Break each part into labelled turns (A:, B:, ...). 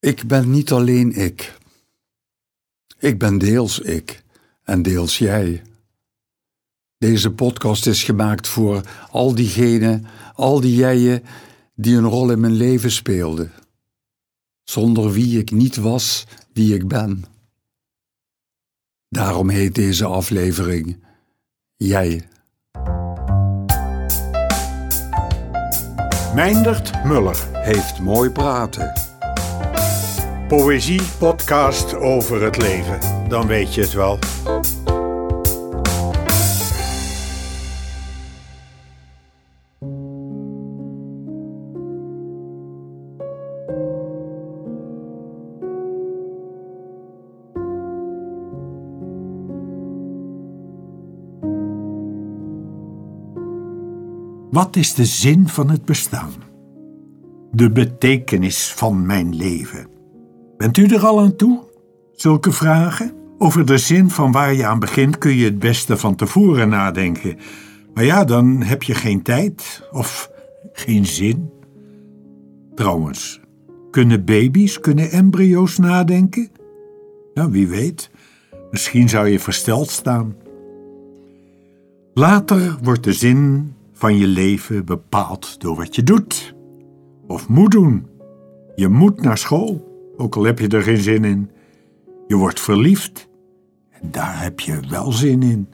A: Ik ben niet alleen ik. Ik ben deels ik en deels jij. Deze podcast is gemaakt voor al diegenen, al die jijen die een rol in mijn leven speelden, zonder wie ik niet was wie ik ben. Daarom heet deze aflevering Jij.
B: Meindert Muller.
A: Heeft mooi praten.
B: Poëzie podcast over het leven. Dan weet je het wel. Wat is de zin van het bestaan? De betekenis van mijn leven. Bent u er al aan toe? Zulke vragen? Over de zin van waar je aan begint kun je het beste van tevoren nadenken. Maar ja, dan heb je geen tijd of geen zin. Trouwens, kunnen baby's, kunnen embryo's nadenken? Ja, wie weet. Misschien zou je versteld staan. Later wordt de zin van je leven bepaald door wat je doet of moet doen. Je moet naar school, ook al heb je er geen zin in. Je wordt verliefd en daar heb je wel zin in.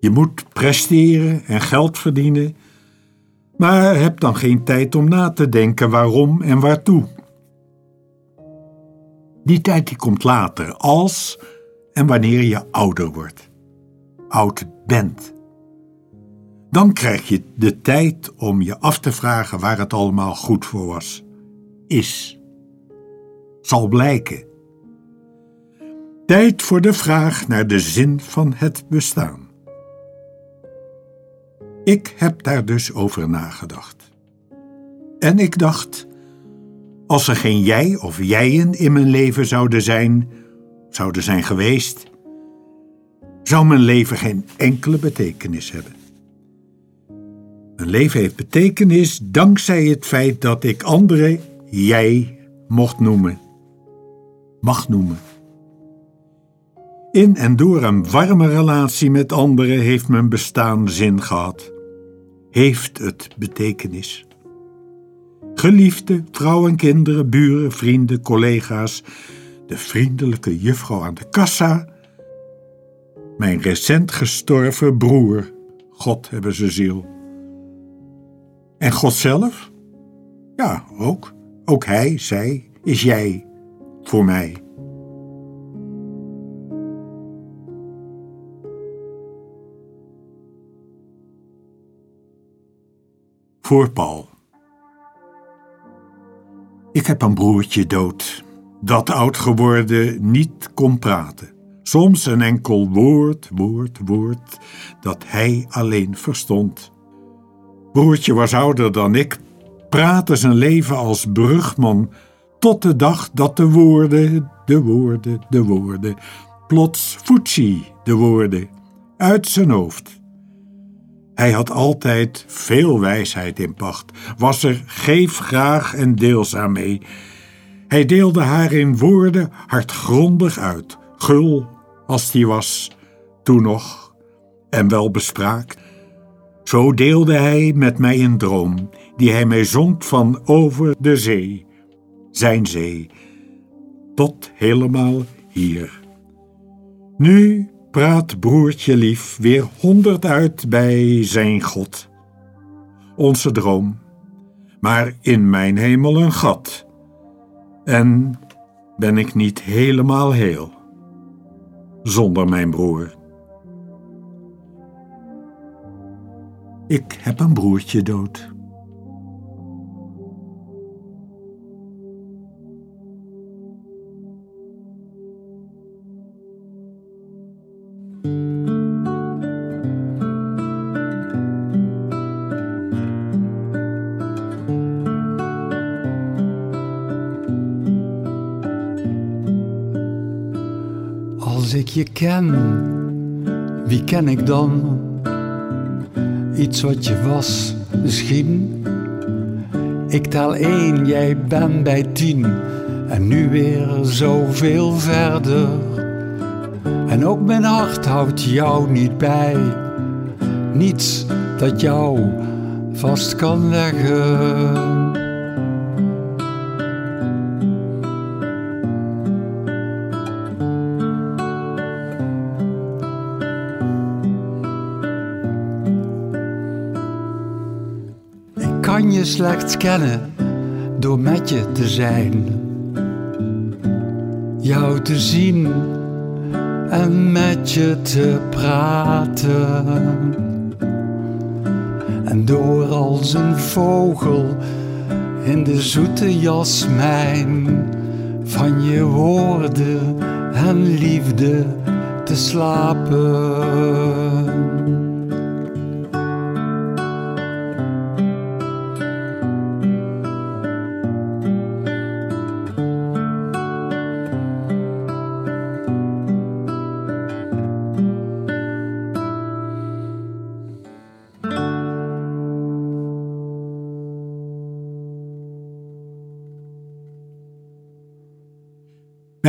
B: Je moet presteren en geld verdienen, maar heb dan geen tijd om na te denken waarom en waartoe. Die tijd die komt later, als en wanneer je ouder wordt. Oud bent. Dan krijg je de tijd om je af te vragen waar het allemaal goed voor was. Is. Zal blijken. Tijd voor de vraag naar de zin van het bestaan. Ik heb daar dus over nagedacht. En ik dacht, als er geen jij of jijen in mijn leven zouden zijn, zouden zijn geweest, zou mijn leven geen enkele betekenis hebben. Mijn leven heeft betekenis dankzij het feit dat ik anderen jij mocht noemen. Mag noemen. In en door een warme relatie met anderen heeft mijn bestaan zin gehad. Heeft het betekenis. Geliefde, vrouwen, kinderen, buren, vrienden, collega's, de vriendelijke juffrouw aan de kassa, mijn recent gestorven broer, God hebben ze ziel. En God zelf? Ja, ook. Ook hij, zij, is jij voor mij. Voor Paul. Ik heb een broertje dood, dat oud geworden niet kon praten. Soms een enkel woord, woord, woord, dat hij alleen verstond. Broertje was ouder dan ik, praatte zijn leven als brugman tot de dag dat de woorden, de woorden, de woorden, plots voetsie de woorden, uit zijn hoofd. Hij had altijd veel wijsheid in pacht, was er geef graag en deelzaam mee. Hij deelde haar in woorden hardgrondig uit, gul als die was, toen nog, en wel bespraakt. Zo deelde hij met mij een droom, die hij mij zond van over de zee, zijn zee, tot helemaal hier. Nu praat broertje lief weer honderd uit bij zijn God. Onze droom, maar in mijn hemel een gat. En ben ik niet helemaal heel, zonder mijn broer. Ik heb een broertje dood.
A: Ik je ken, wie ken ik dan? Iets wat je was, misschien. Ik tel één, jij bent bij tien. En nu weer zoveel verder. En ook mijn hart houdt jou niet bij. Niets dat jou vast kan leggen. Kan je slechts kennen door met je te zijn, jou te zien en met je te praten. En door als een vogel in de zoete jasmijn van je woorden en liefde te slapen.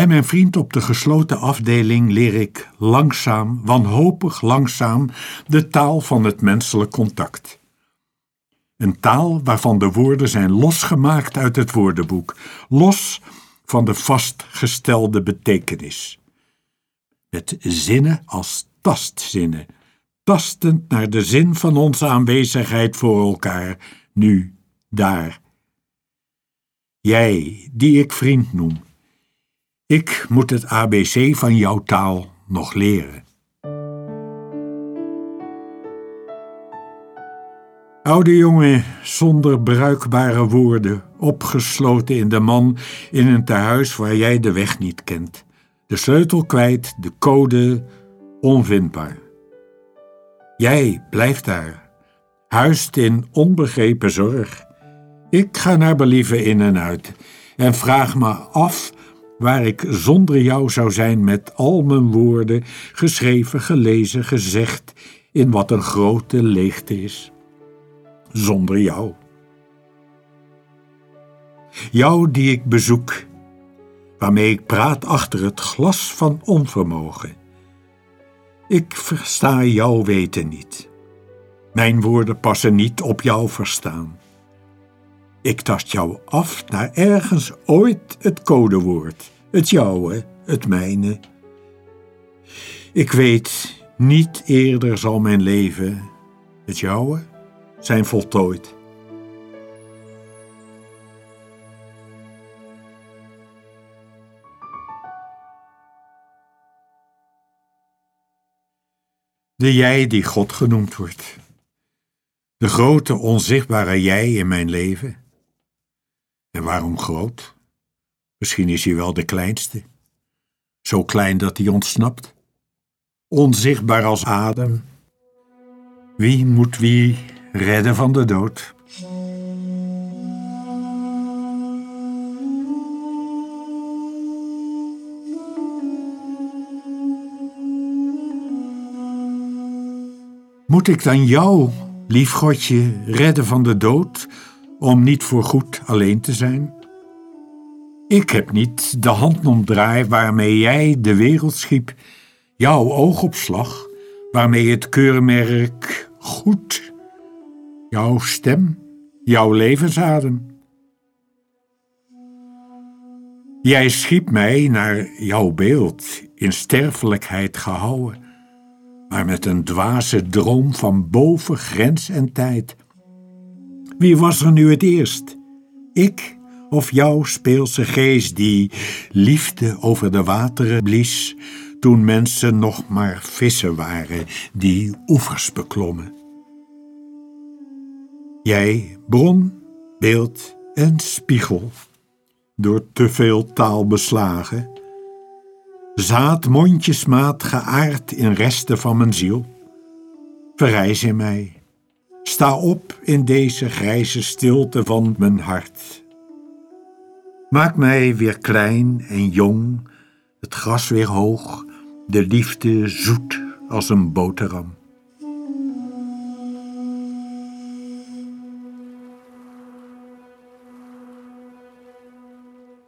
B: Bij mijn vriend op de gesloten afdeling leer ik langzaam, wanhopig langzaam, de taal van het menselijk contact. Een taal waarvan de woorden zijn losgemaakt uit het woordenboek, los van de vastgestelde betekenis. Met zinnen als tastzinnen, tastend naar de zin van onze aanwezigheid voor elkaar, nu, daar. Jij, die ik vriend noem, ik moet het ABC van jouw taal nog leren. Oude jongen zonder bruikbare woorden, opgesloten in de man in een tehuis waar jij de weg niet kent. De sleutel kwijt, de code onvindbaar. Jij blijft daar, huist in onbegrepen zorg. Ik ga naar believen in en uit en vraag me af waar ik zonder jou zou zijn met al mijn woorden, geschreven, gelezen, gezegd, in wat een grote leegte is. Zonder jou. Jou die ik bezoek, waarmee ik praat achter het glas van onvermogen. Ik versta jouw weten niet. Mijn woorden passen niet op jouw verstaan. Ik tast jou af naar ergens ooit het codewoord. Het jouwe, het mijne. Ik weet, niet eerder zal mijn leven, het jouwe, zijn voltooid. De jij die God genoemd wordt. De grote onzichtbare jij in mijn leven. En waarom groot? Misschien is hij wel de kleinste. Zo klein dat hij ontsnapt. Onzichtbaar als adem. Wie moet wie redden van de dood? Moet ik dan jou, lief Godje, redden van de dood, om niet voor goed alleen te zijn? Ik heb niet de handomdraai waarmee jij de wereld schiep, jouw oogopslag, waarmee het keurmerk goed, jouw stem, jouw levensadem. Jij schiep mij naar jouw beeld, in sterfelijkheid gehouden, maar met een dwaze droom van boven grens en tijd. Wie was er nu het eerst? Ik of jouw speelse geest die liefde over de wateren blies, toen mensen nog maar vissen waren die oevers beklommen. Jij, bron, beeld en spiegel, door te veel taal beslagen, zaad mondjesmaat geaard in resten van mijn ziel, verrijs in mij, sta op in deze grijze stilte van mijn hart Maak mij weer klein en jong, het gras weer hoog, de liefde zoet als een boterham.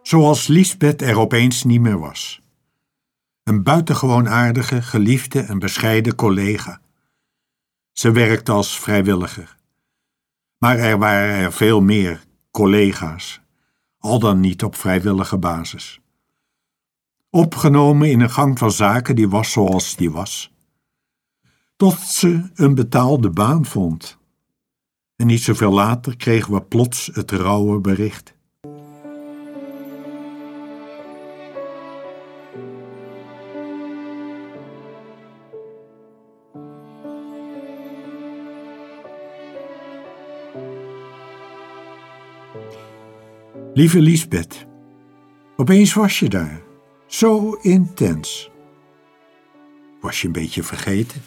B: Zoals Liesbeth er opeens niet meer was. Een buitengewoon aardige, geliefde en bescheiden collega. Ze werkte als vrijwilliger. Maar er waren er veel meer collega's, al dan niet op vrijwillige basis. Opgenomen in een gang van zaken die was zoals die was. Tot ze een betaalde baan vond. En niet zoveel later kregen we plots het rauwe bericht. Lieve Liesbeth, opeens was je daar. Zo intens. Was je een beetje vergeten?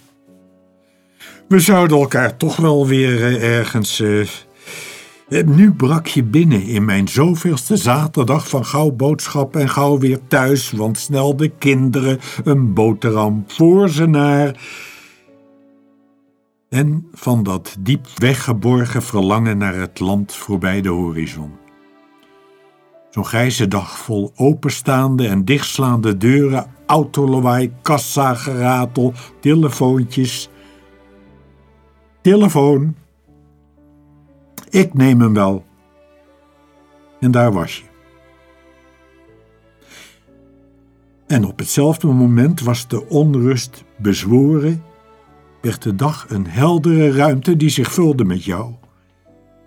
B: We zouden elkaar toch wel weer eh, ergens. Uh, nu brak je binnen in mijn zoveelste zaterdag van gauw boodschap en gauw weer thuis, want snel de kinderen een boterham voor ze naar. En van dat diep weggeborgen verlangen naar het land voorbij de horizon. Zo'n grijze dag vol openstaande en dichtslaande deuren, autolawaai, kassa, geratel, telefoontjes. Telefoon. Ik neem hem wel. En daar was je. En op hetzelfde moment was de onrust bezworen, werd de dag een heldere ruimte die zich vulde met jou,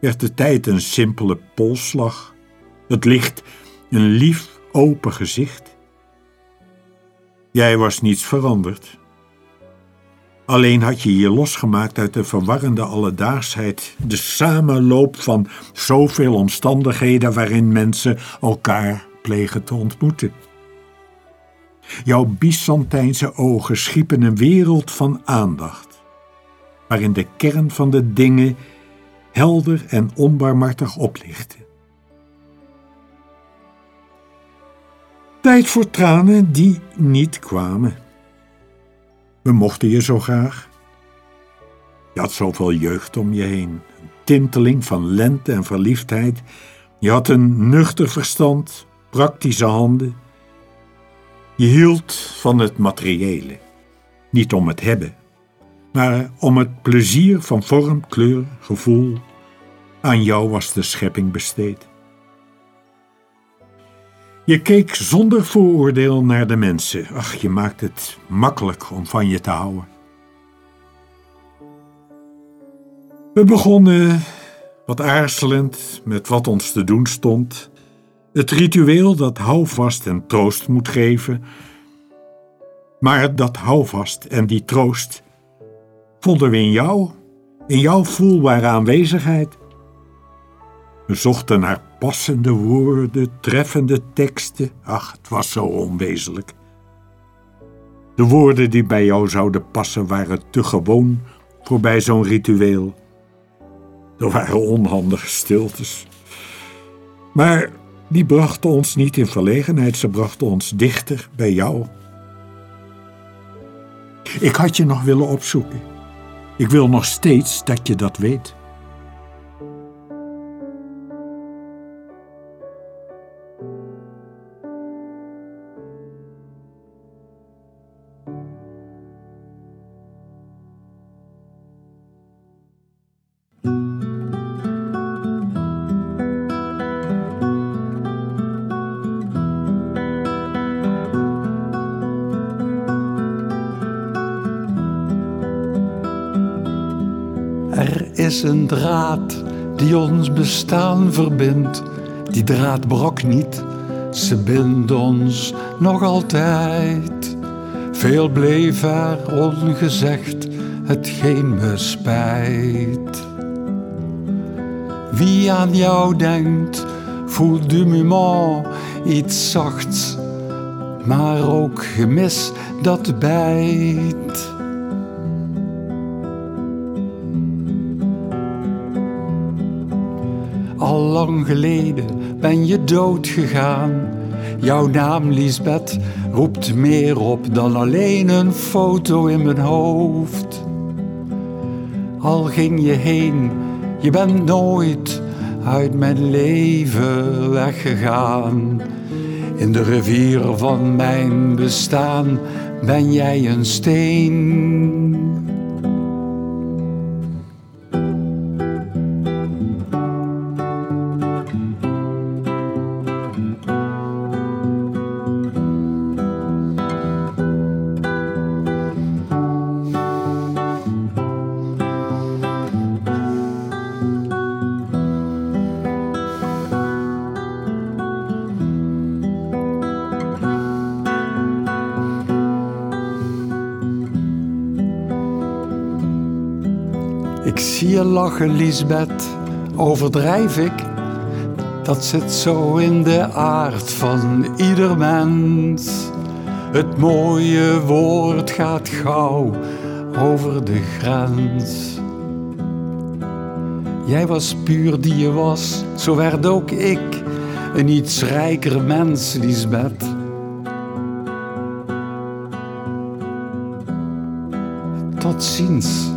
B: werd de tijd een simpele polsslag het licht een lief, open gezicht. Jij was niets veranderd. Alleen had je je losgemaakt uit de verwarrende alledaagsheid, de samenloop van zoveel omstandigheden waarin mensen elkaar plegen te ontmoeten. Jouw Byzantijnse ogen schiepen een wereld van aandacht, waarin de kern van de dingen helder en onbarmhartig oplichtte. Tijd voor tranen die niet kwamen. We mochten je zo graag. Je had zoveel jeugd om je heen, een tinteling van lente en verliefdheid. Je had een nuchter verstand, praktische handen. Je hield van het materiële, niet om het hebben, maar om het plezier van vorm, kleur, gevoel. Aan jou was de schepping besteed. Je keek zonder vooroordeel naar de mensen. Ach, je maakt het makkelijk om van je te houden. We begonnen wat aarzelend met wat ons te doen stond. Het ritueel dat houvast en troost moet geven. Maar dat houvast en die troost vonden we in jou, in jouw voelbare aanwezigheid. We zochten naar passende woorden, treffende teksten. Ach, het was zo onwezenlijk. De woorden die bij jou zouden passen waren te gewoon voor bij zo'n ritueel. Er waren onhandige stiltes. Maar die brachten ons niet in verlegenheid, ze brachten ons dichter bij jou. Ik had je nog willen opzoeken. Ik wil nog steeds dat je dat weet.
A: Is een draad die ons bestaan verbindt. Die draad brok niet, ze bindt ons nog altijd. Veel bleef er ongezegd, hetgeen me spijt. Wie aan jou denkt, voelt du moment iets zachts, maar ook gemis dat bijt. Al lang geleden ben je dood gegaan. Jouw naam, Lisbeth, roept meer op dan alleen een foto in mijn hoofd. Al ging je heen, je bent nooit uit mijn leven weggegaan. In de rivier van mijn bestaan ben jij een steen. Je lachen, Lisbeth, overdrijf ik? Dat zit zo in de aard van ieder mens. Het mooie woord gaat gauw over de grens. Jij was puur die je was, zo werd ook ik een iets rijker mens, Lisbeth. Tot ziens.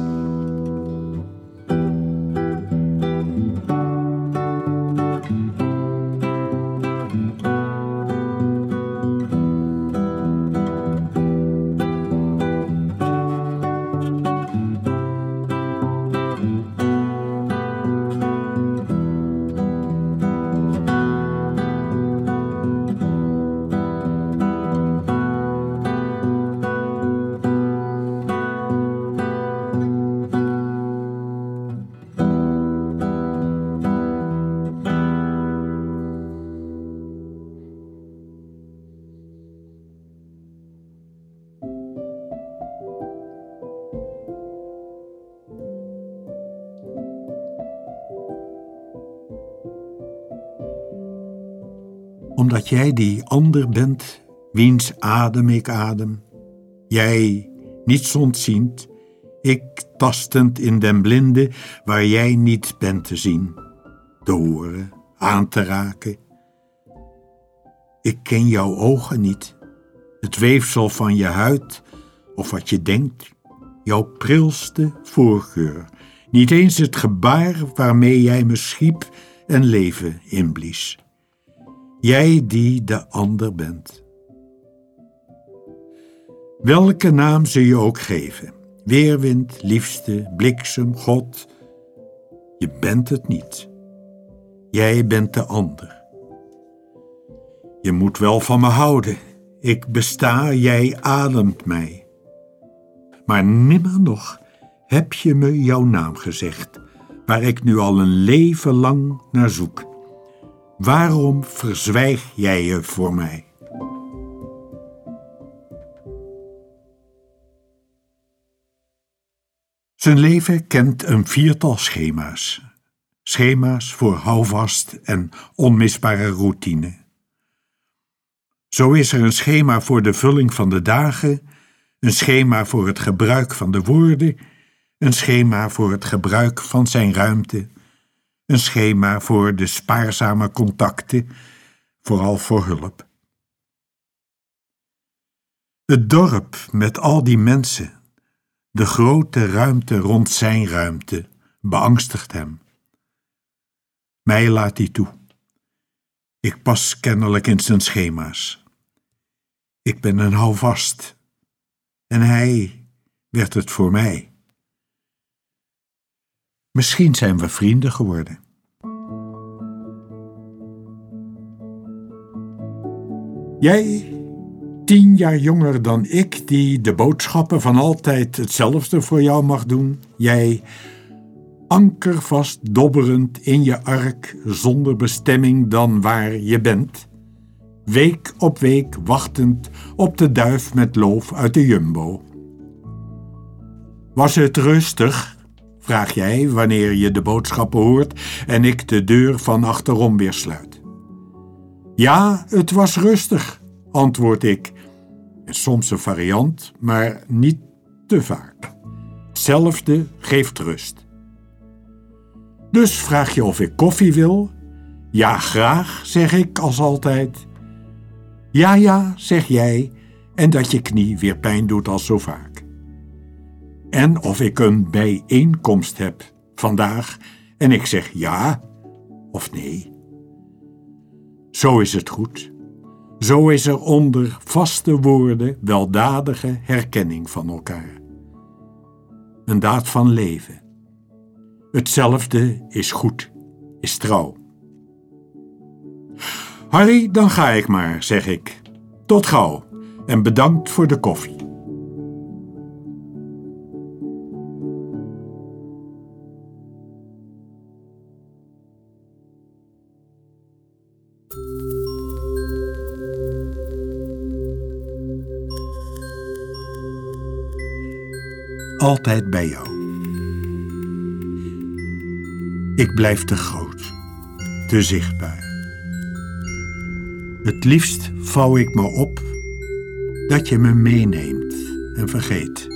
B: Omdat jij die ander bent, wiens adem ik adem. Jij, niets ontziend, ik tastend in den blinde, waar jij niet bent te zien, te horen, aan te raken. Ik ken jouw ogen niet, het weefsel van je huid, of wat je denkt, jouw prilste voorgeur, niet eens het gebaar waarmee jij me schiep en leven inblies. Jij die de ander bent. Welke naam ze je ook geven, weerwind, liefste, bliksem, God, je bent het niet. Jij bent de ander. Je moet wel van me houden. Ik besta, jij ademt mij. Maar nimmer nog heb je me jouw naam gezegd, waar ik nu al een leven lang naar zoek. Waarom verzwijg jij je voor mij? Zijn leven kent een viertal schema's. Schema's voor houvast en onmisbare routine. Zo is er een schema voor de vulling van de dagen, een schema voor het gebruik van de woorden, een schema voor het gebruik van zijn ruimte een schema voor de spaarzame contacten, vooral voor hulp. Het dorp met al die mensen, de grote ruimte rond zijn ruimte, beangstigt hem. Mij laat hij toe. Ik pas kennelijk in zijn schema's. Ik ben een houvast. En hij werd het voor mij. Misschien zijn we vrienden geworden. Jij, tien jaar jonger dan ik, die de boodschappen van altijd hetzelfde voor jou mag doen. Jij, ankervast dobberend in je ark, zonder bestemming dan waar je bent. Week op week wachtend op de duif met loof uit de jumbo. Was het rustig? Vraag jij wanneer je de boodschappen hoort en ik de deur van achterom weer sluit. Ja, het was rustig, antwoord ik. Soms een variant, maar niet te vaak. Hetzelfde geeft rust. Dus vraag je of ik koffie wil? Ja, graag, zeg ik als altijd. Ja, ja, zeg jij, en dat je knie weer pijn doet als zo vaak en of ik een bijeenkomst heb vandaag en ik zeg ja of nee. Zo is het goed. Zo is er onder vaste woorden weldadige herkenning van elkaar. Een daad van leven. Hetzelfde is goed, is trouw. Harry, dan ga ik maar, zeg ik. Tot gauw en bedankt voor de koffie. Altijd bij jou. Ik blijf te groot, te zichtbaar. Het liefst vouw ik me op dat je me meeneemt en vergeet.